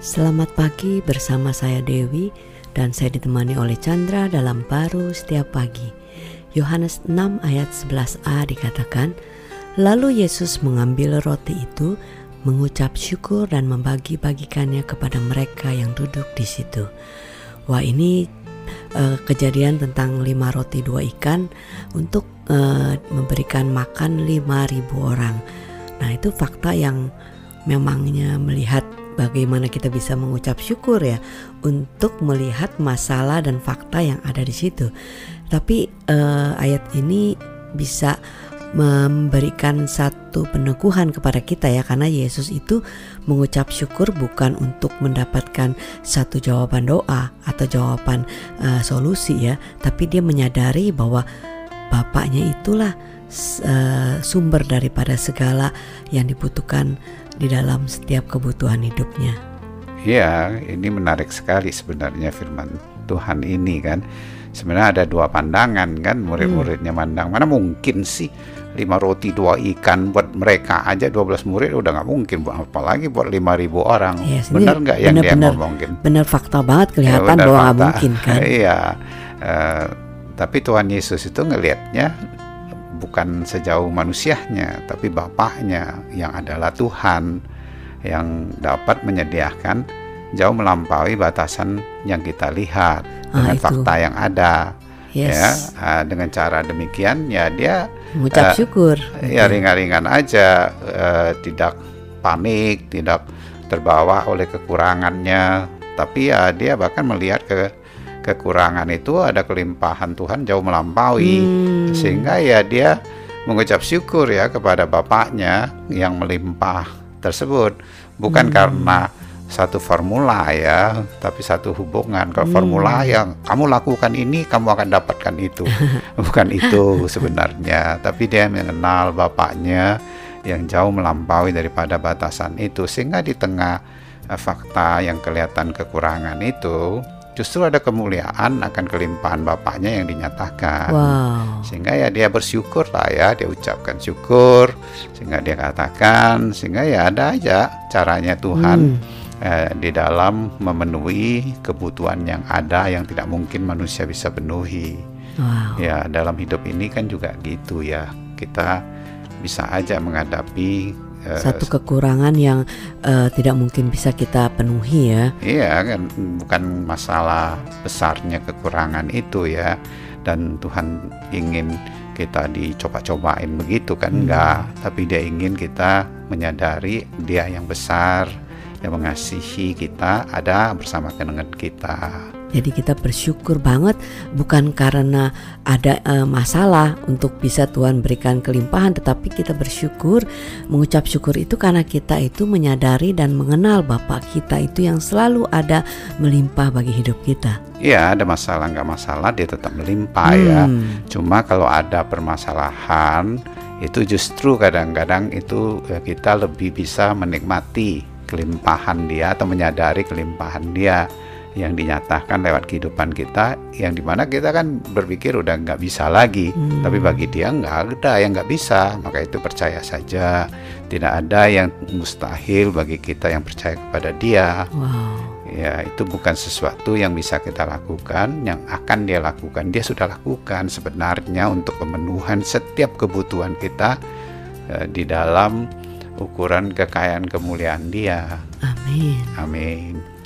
Selamat pagi bersama saya Dewi dan saya ditemani oleh Chandra dalam baru setiap pagi. Yohanes 6 ayat 11a dikatakan, Lalu Yesus mengambil roti itu, mengucap syukur dan membagi-bagikannya kepada mereka yang duduk di situ. Wah ini uh, kejadian tentang lima roti dua ikan untuk uh, memberikan makan lima ribu orang. Nah itu fakta yang memangnya melihat bagaimana kita bisa mengucap syukur ya untuk melihat masalah dan fakta yang ada di situ. Tapi uh, ayat ini bisa memberikan satu peneguhan kepada kita ya karena Yesus itu mengucap syukur bukan untuk mendapatkan satu jawaban doa atau jawaban uh, solusi ya tapi dia menyadari bahwa bapaknya itulah uh, sumber daripada segala yang dibutuhkan di dalam setiap kebutuhan hidupnya. Ya, ini menarik sekali sebenarnya firman Tuhan ini kan. Sebenarnya ada dua pandangan kan murid-muridnya mandang. Mana mungkin sih lima roti dua ikan buat mereka aja 12 murid udah nggak mungkin. Buat apalagi buat lima ribu orang. Yes, benar nggak yang bener, dia bener, ngomongin? benar fakta banget kelihatan ya, bahwa nggak mungkin kan. Iya uh, tapi Tuhan Yesus itu ngelihatnya bukan sejauh manusianya, tapi Bapaknya yang adalah Tuhan yang dapat menyediakan jauh melampaui batasan yang kita lihat ah, dengan itu. fakta yang ada. Yes. Ya, dengan cara demikian ya dia mengucap uh, syukur. Ya ringan-ringan aja, uh, tidak panik, tidak terbawa oleh kekurangannya, tapi ya dia bahkan melihat ke kekurangan itu ada kelimpahan Tuhan jauh melampaui hmm. sehingga ya dia mengucap syukur ya kepada bapaknya yang melimpah tersebut bukan hmm. karena satu formula ya tapi satu hubungan kalau hmm. formula yang kamu lakukan ini kamu akan dapatkan itu bukan itu sebenarnya tapi dia mengenal bapaknya yang jauh melampaui daripada batasan itu sehingga di tengah uh, fakta yang kelihatan kekurangan itu justru ada kemuliaan akan kelimpahan bapaknya yang dinyatakan. Wow. Sehingga ya dia bersyukur lah ya, dia ucapkan syukur, sehingga dia katakan, sehingga ya ada aja caranya Tuhan hmm. eh, di dalam memenuhi kebutuhan yang ada yang tidak mungkin manusia bisa penuhi. Wow. Ya dalam hidup ini kan juga gitu ya, kita bisa aja menghadapi satu kekurangan yang uh, tidak mungkin bisa kita penuhi ya. Iya kan bukan masalah besarnya kekurangan itu ya dan Tuhan ingin kita dicoba-cobain begitu kan hmm. enggak tapi dia ingin kita menyadari dia yang besar yang mengasihi kita ada bersama dengan kita. Jadi kita bersyukur banget bukan karena ada uh, masalah untuk bisa Tuhan berikan kelimpahan tetapi kita bersyukur mengucap syukur itu karena kita itu menyadari dan mengenal Bapak kita itu yang selalu ada melimpah bagi hidup kita. Iya ada masalah nggak masalah dia tetap melimpah ya. hmm. ya. Cuma kalau ada permasalahan itu justru kadang-kadang itu eh, kita lebih bisa menikmati kelimpahan dia atau menyadari kelimpahan dia yang dinyatakan lewat kehidupan kita yang di mana kita kan berpikir udah nggak bisa lagi. Hmm. tapi bagi dia nggak ada yang nggak bisa. Maka itu percaya saja. Tidak ada yang mustahil bagi kita yang percaya kepada dia. Wow. ya itu bukan sesuatu yang bisa kita lakukan yang akan dia lakukan. Dia sudah lakukan sebenarnya untuk pemenuhan setiap kebutuhan kita uh, di dalam ukuran kekayaan kemuliaan dia. Amin. Amin